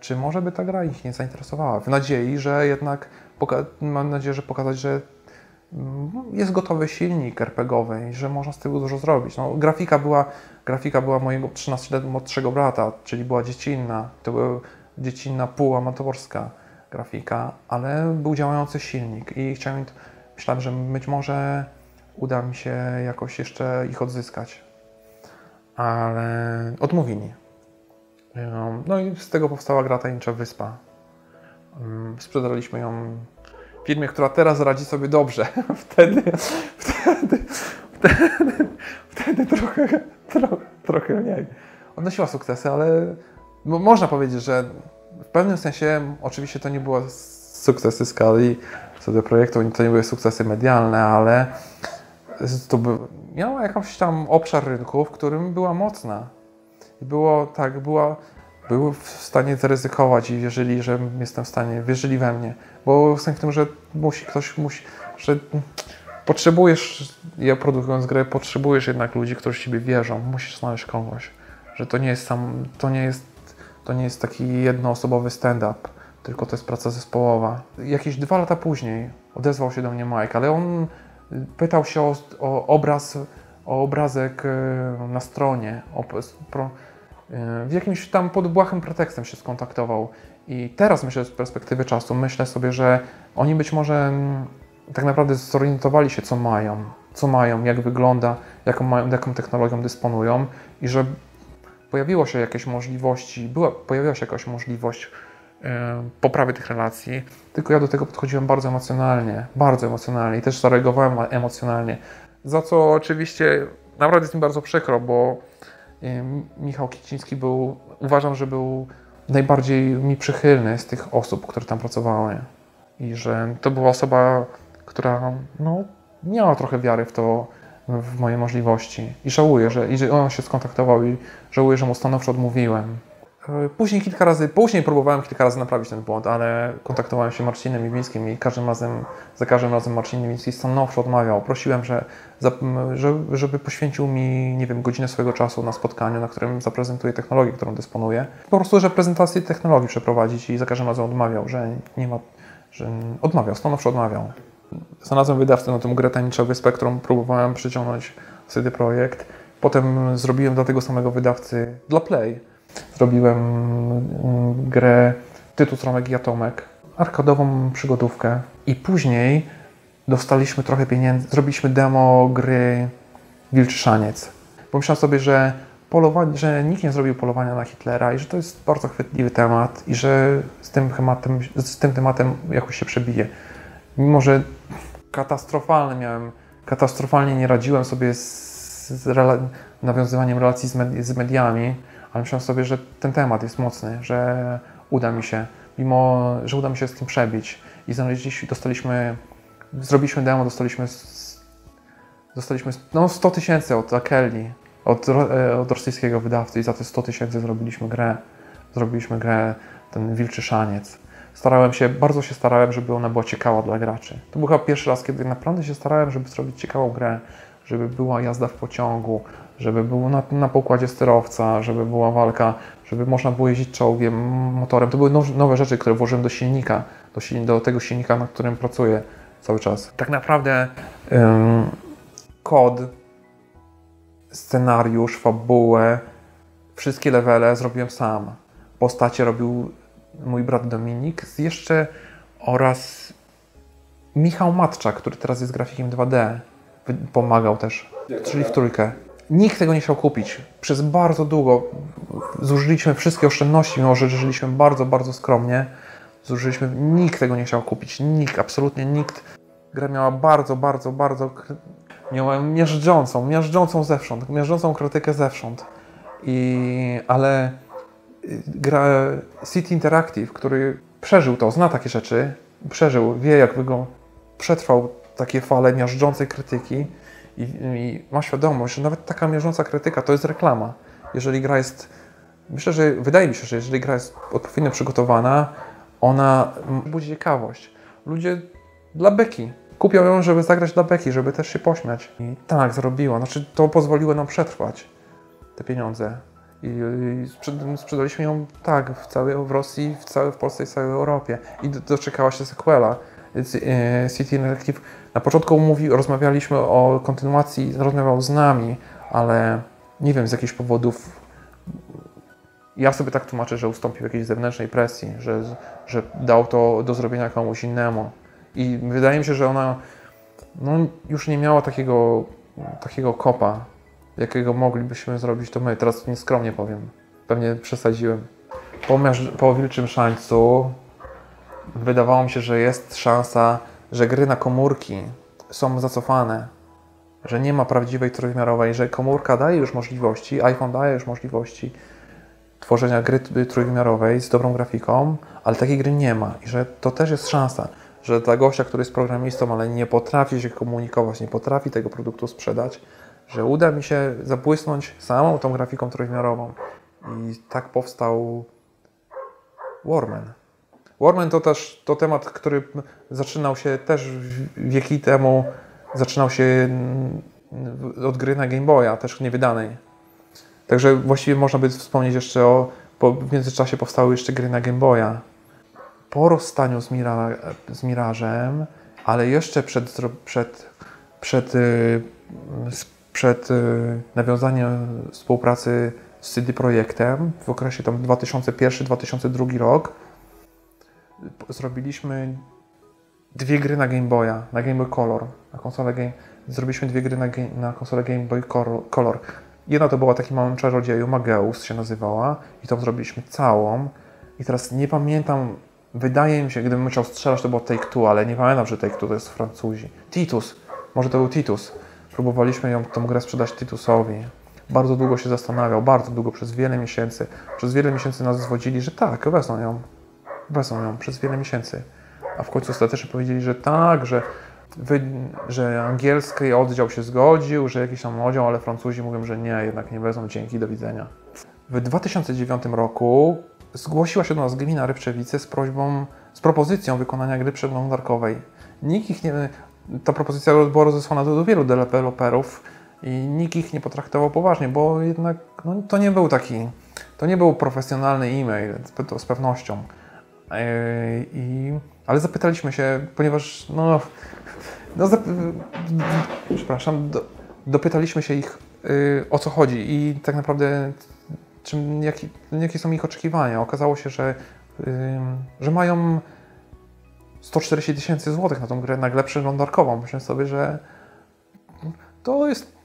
Czy może by ta gra ich nie zainteresowała? W nadziei, że jednak, mam nadzieję, że pokazać, że jest gotowy silnik RPGowy i że można z tego dużo zrobić. No, grafika była Grafika była mojego 13 lat młodszego brata, czyli była dziecinna. To była dziecinna, półamatorska grafika, ale był działający silnik i chciałem, myślałem, że być może uda mi się jakoś jeszcze ich odzyskać. Ale odmówili. No i z tego powstała gra Tajemnicza Wyspa. Mm, sprzedaliśmy ją firmie, która teraz radzi sobie dobrze. *laughs* Wtedy, wtedy, wtedy, wtedy trochę Tro, trochę mniej. Odnosiła sukcesy, ale można powiedzieć, że w pewnym sensie oczywiście to nie było sukcesy skali co do projektu, to nie były sukcesy medialne, ale to by, miała jakiś tam obszar rynku, w którym była mocna. I było tak, była, był w stanie zaryzykować i wierzyli, że jestem w stanie, wierzyli we mnie. Bo sens w tym, że musi ktoś, musi, że potrzebujesz, ja produkując grę, potrzebujesz jednak ludzi, którzy w ciebie wierzą. Musisz znaleźć kogoś, że to nie jest sam, to nie jest, to nie jest taki jednoosobowy stand-up, tylko to jest praca zespołowa. Jakieś dwa lata później odezwał się do mnie Mike, ale on pytał się o, o obraz, o obrazek e, na stronie, o, pro, w jakimś tam pod błahym pretekstem się skontaktował. I teraz myślę z perspektywy czasu, myślę sobie, że oni być może tak naprawdę zorientowali się, co mają, co mają, jak wygląda, jaką, mają, jaką technologią dysponują. I że pojawiło się jakieś możliwości, była, pojawiła się jakaś możliwość e, poprawy tych relacji, tylko ja do tego podchodziłem bardzo emocjonalnie, bardzo emocjonalnie. I też zareagowałem emocjonalnie, za co oczywiście naprawdę jest mi bardzo przykro, bo e, Michał Kiciński był, uważam, że był najbardziej mi przychylny z tych osób, które tam pracowały i że to była osoba, która no, miała trochę wiary w to, w moje możliwości. I żałuję, że, i że on się skontaktował i żałuję, że mu stanowczo odmówiłem. E, później kilka razy, później próbowałem kilka razy naprawić ten błąd, ale kontaktowałem się z Marcinem Miwińskim i każdym razem, za każdym razem Marcin Miwiński stanowczo odmawiał. Prosiłem, że, żeby poświęcił mi, nie wiem, godzinę swojego czasu na spotkaniu, na którym zaprezentuję technologię, którą dysponuję. Po prostu, że prezentację technologii przeprowadzić i za każdym razem odmawiał, że nie ma, że odmawiał, stanowczo odmawiał. Znalazłem wydawcę na tę grę Tajemnicza Wyspa, którą próbowałem przyciągnąć CD Projekt. Potem zrobiłem dla tego samego wydawcy dla Play. Zrobiłem mm, grę tytuł Stromek i Atomek, arkadową przygodówkę. I później dostaliśmy trochę pieniędzy, zrobiliśmy demo gry Wilczy Szaniec. Pomyślałem sobie, że polowanie, że nikt nie zrobił polowania na Hitlera i że to jest bardzo chwytliwy temat i że z tym tematem, z tym tematem jakoś się przebije mimo że katastrofalnie miałem, katastrofalnie nie radziłem sobie z, z rela nawiązywaniem relacji z, med z, mediami, ale myślałem sobie, że ten temat jest mocny, że uda mi się, mimo, że uda mi się z tym przebić. I znaleźliśmy, dostaliśmy, zrobiliśmy demo, dostaliśmy, dostaliśmy no 100 tysięcy od Kelly, od, e, od rosyjskiego wydawcy i za te 100 tysięcy zrobiliśmy grę. Zrobiliśmy grę, ten Wilczy Szaniec starałem się, bardzo się starałem, żeby ona była ciekawa dla graczy. To był chyba pierwszy raz, kiedy naprawdę się starałem, żeby zrobić ciekawą grę, żeby była jazda w pociągu, żeby było na, na pokładzie sterowca, żeby była walka, żeby można było jeździć czołgiem, motorem. To były nowe rzeczy, które włożyłem do silnika, do, do tego silnika, na którym pracuję cały czas. Tak naprawdę ym, kod, scenariusz, fabułę, wszystkie levele zrobiłem sam. Postacie robił mój brat Dominik, jeszcze oraz Michał Matczak, który teraz jest grafikiem 2D, pomagał też, czyli w trójkę. Nikt tego nie chciał kupić. Przez bardzo długo zużyliśmy wszystkie oszczędności, mimo że żyliśmy bardzo, bardzo skromnie. Zużyliśmy, nikt tego nie chciał kupić. Nikt, absolutnie nikt. Gra miała bardzo, bardzo, bardzo. Miała miażdżącą, miażdżącą zewsząd, miażdżącą krytykę zewsząd. I, ale gra City Interactive, który przeżył to, zna takie rzeczy, przeżył, wie jak go przetrwał takie fale miażdżącej krytyki i, i ma świadomość, że nawet taka miażdżąca krytyka to jest reklama. Jeżeli gra jest, myślę, że wydaje mi się, że jeżeli gra jest odpowiednio przygotowana, ona budzi ciekawość. Ludzie dla beki kupią ją, żeby zagrać dla beki, żeby też się pośmiać. I tak, zrobiła. Znaczy, to pozwoliło nam przetrwać te pieniądze. I, sprzedaliśmy ją tak w całej w Rosji, w, całej, w Polsce i w całej Europie. I doczekała się sequela. E, City Interactive na początku mówi, rozmawialiśmy o kontynuacji, rozmawiał z nami, ale nie wiem z jakichś powodów. Ja sobie tak tłumaczę, że ustąpił jakiejś zewnętrznej presji, że, że dał to do zrobienia komuś innemu. I wydaje mi się, że ona no, już nie miała takiego, takiego kopa jakiego moglibyśmy zrobić, to my. Teraz nieskromnie powiem. Pewnie przesadziłem. Po, po Wilczym Szańcu wydawało mi się, że jest szansa, że gry na komórki są zacofane, że nie ma prawdziwej trójwymiarowej, że komórka daje już możliwości, iPhone daje już możliwości tworzenia gry trójwymiarowej z dobrą grafiką, ale takiej gry nie ma i że to też jest szansa, że dla gościa, który jest programistą, ale nie potrafi się komunikować, nie potrafi tego produktu sprzedać, że uda mi się zabłysnąć samą tą grafiką trójwymiarową. I tak powstał Warman. Warman to też to temat, który zaczynał się też wieki temu, zaczynał się od gry na Game Boya, też niewydanej. Także właściwie można by wspomnieć jeszcze o, w międzyczasie powstały jeszcze gry na Game Boya. Po rozstaniu z, Mira, z Mirażem, ale jeszcze przed, przed, przed, przed przed y, nawiązaniem współpracy z CD Projektem w okresie tam 2001-2002 rok zrobiliśmy dwie gry na Game Boya, na Game Boy Color, na konsolę Game. Zrobiliśmy dwie gry na, na konsolę Game Boy Color. Jedna to była taki małym czarodzieju, Mageus się nazywała i tą zrobiliśmy całą. I teraz nie pamiętam, wydaje mi się, gdybym musiał strzelać, to było Take-Two, ale nie pamiętam, że Take-Two to jest Francuzi. Titus, może to był Titus. Próbowaliśmy ją, tą grę sprzedać Titusowi. Bardzo długo się zastanawiał, bardzo długo, przez wiele miesięcy. Przez wiele miesięcy nas zwodzili, że tak, wezmą ją. Wezmą ją przez wiele miesięcy. A w końcu ostatecznie powiedzieli, że tak, że, wy, że angielski oddział się zgodził, że jakiś tam oddział, ale Francuzi mówią, że nie, jednak nie wezmą, dzięki, do widzenia. W 2009 roku zgłosiła się do nas gmina Rybczewice z prośbą, z propozycją wykonania gry przeglądarkowej. Nikt ich nie, ta propozycja była rozesłana do, do wielu deweloperów i nikt ich nie potraktował poważnie, bo jednak no, to nie był taki, to nie był profesjonalny e-mail z pewnością. Yy, I, ale zapytaliśmy się, ponieważ no, no zap, przepraszam, do, dopytaliśmy się ich yy, o co chodzi i tak naprawdę czym, jaki, jakie są ich oczekiwania. Okazało się, że, yy, że mają 140 tysięcy złotych na tą grę, na grę przeglądarkową. Myślę sobie, że to jest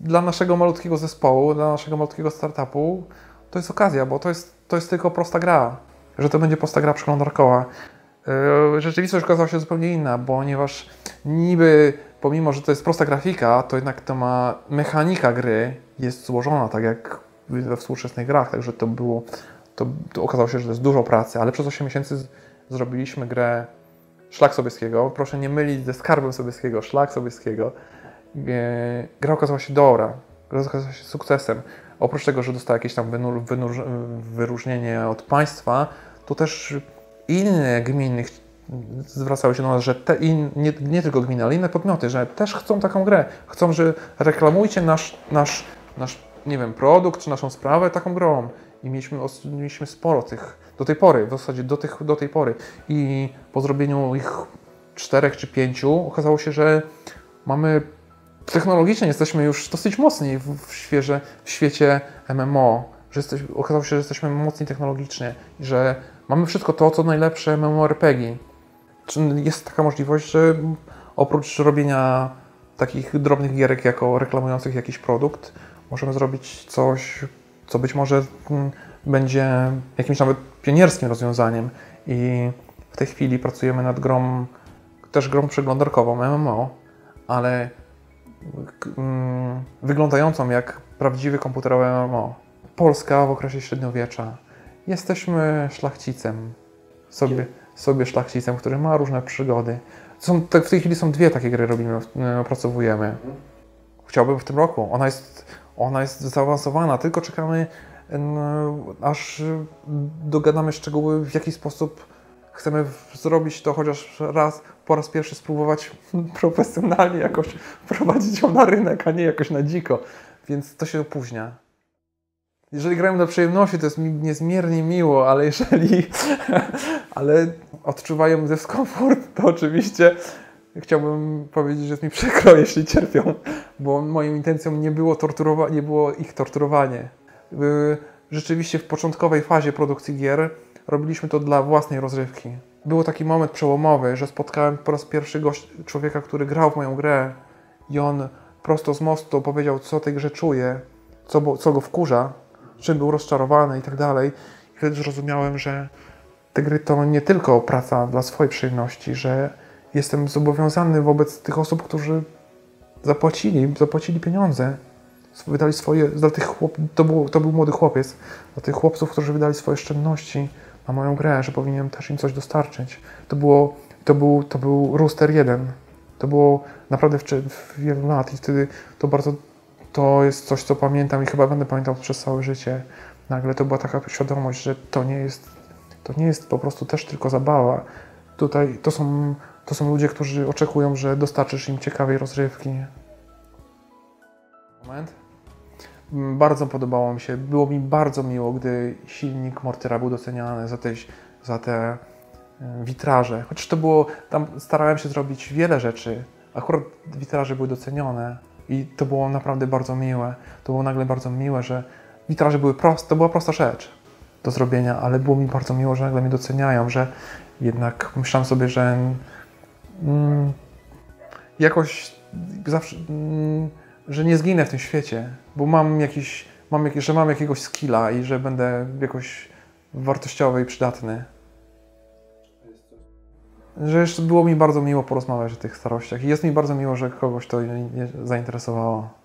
dla naszego malutkiego zespołu, dla naszego malutkiego startupu, to jest okazja, bo to jest, to jest tylko prosta gra, że to będzie prosta gra przeglądarkowa. Yy, rzeczywistość okazała się zupełnie inna, ponieważ niby pomimo, że to jest prosta grafika, to jednak to ma mechanika gry jest złożona, tak jak we współczesnych grach, także to było, to, to okazało się, że to jest dużo pracy, ale przez 8 miesięcy zrobiliśmy grę Szlak Sobieskiego. Proszę nie mylić ze Skarbem Sobieskiego, Szlak Sobieskiego. E, gra okazała się dobra, gra okazała się sukcesem. Oprócz tego, że dostała jakieś tam wyróżnienie od państwa, to też inne gminy zwracały się do nas, że te, in, nie, nie, tylko gminy, ale inne podmioty, że też chcą taką grę. Chcą, że reklamujcie nasz, nasz, nasz nie wiem, produkt czy naszą sprawę taką grą. I mieliśmy, mieliśmy sporo tych do tej pory, w zasadzie do, tych, do tej pory. I po zrobieniu ich czterech czy pięciu okazało się, że mamy technologicznie jesteśmy już dosyć mocni w, w, świeże, w świecie MMO. Że jesteś, okazało się, że jesteśmy mocni technologicznie i że mamy wszystko to, co najlepsze MMORPG. Jest taka możliwość, że oprócz robienia takich drobnych gierek jako reklamujących jakiś produkt, możemy zrobić coś, co być może mm, będzie jakimś nawet pionierskim rozwiązaniem i w tej chwili pracujemy nad grą, też grą przeglądarkową MMO, ale wyglądającą jak prawdziwy komputerowy MMO. Polska w okresie średniowiecza. Jesteśmy szlachcicem, sobie, sobie szlachcicem, który ma różne przygody. Są, w tej chwili są dwie takie gry robimy, opracowujemy. Chciałbym w tym roku. Ona jest, ona jest zaawansowana, tylko czekamy aż dogadamy szczegóły, w jaki sposób chcemy zrobić to chociaż raz, po raz pierwszy spróbować *laughs* profesjonalnie jakoś prowadzić ją na rynek, a nie jakoś na dziko. Więc to się opóźnia. Jeżeli grają dla przyjemności, to jest mi niezmiernie miło, ale jeżeli *laughs* ale odczuwają dyskomfort, to oczywiście chciałbym powiedzieć, że jest mi przykro, *laughs* jeśli cierpią, bo moją intencją nie było, torturowa- nie było ich torturowanie rzeczywiście w początkowej fazie produkcji gier robiliśmy to dla własnej rozrywki. Był taki moment przełomowy, że spotkałem po raz pierwszy gość, człowieka, który grał w moją grę i on prosto z mostu powiedział, co tej grze czuje, co, co go wkurza, czym był rozczarowany i tak dalej. I wtedy zrozumiałem, że te gry to nie tylko praca dla swojej przyjemności, że jestem zobowiązany wobec tych osób, którzy zapłacili, zapłacili pieniądze wydali swoje, dla tych chłop, to, był, to był młody chłopiec, dla tych chłopców, którzy wydali swoje oszczędności na moją grę, że powinienem też im coś dostarczyć. To, było, to, był, to był Rooster 1. To było naprawdę w, w wielu lat i wtedy to bardzo, to jest coś, co pamiętam i chyba będę pamiętał przez całe życie. Nagle to była taka świadomość, że to nie jest, to nie jest po prostu też tylko zabawa. Tutaj to są, to są ludzie, którzy oczekują, że dostarczysz im ciekawej rozrywki. Moment. Mm, bardzo podobało mi się, było mi bardzo miło, gdy silnik Mortyra był doceniany za te, za te e, witraże. Chociaż to było, tam starałem się zrobić wiele rzeczy. Akurat witraże były docenione i to było naprawdę bardzo miłe. To było nagle bardzo miłe, że witraże były proste, to była prosta rzecz. do zrobienia, ale było mi bardzo miło, że nagle mnie doceniają, że jednak myślałem sobie, że mm, jakoś zawsze, mm, że nie zginę w tym świecie, bo mam jakiś, mam jakiś, że mam jakiegoś skilla i że będę jakoś wartościowy i przydatny. Że jeszcze było mi bardzo miło porozmawiać o tych starościach i jest mi bardzo miło, że kogoś to zainteresowało.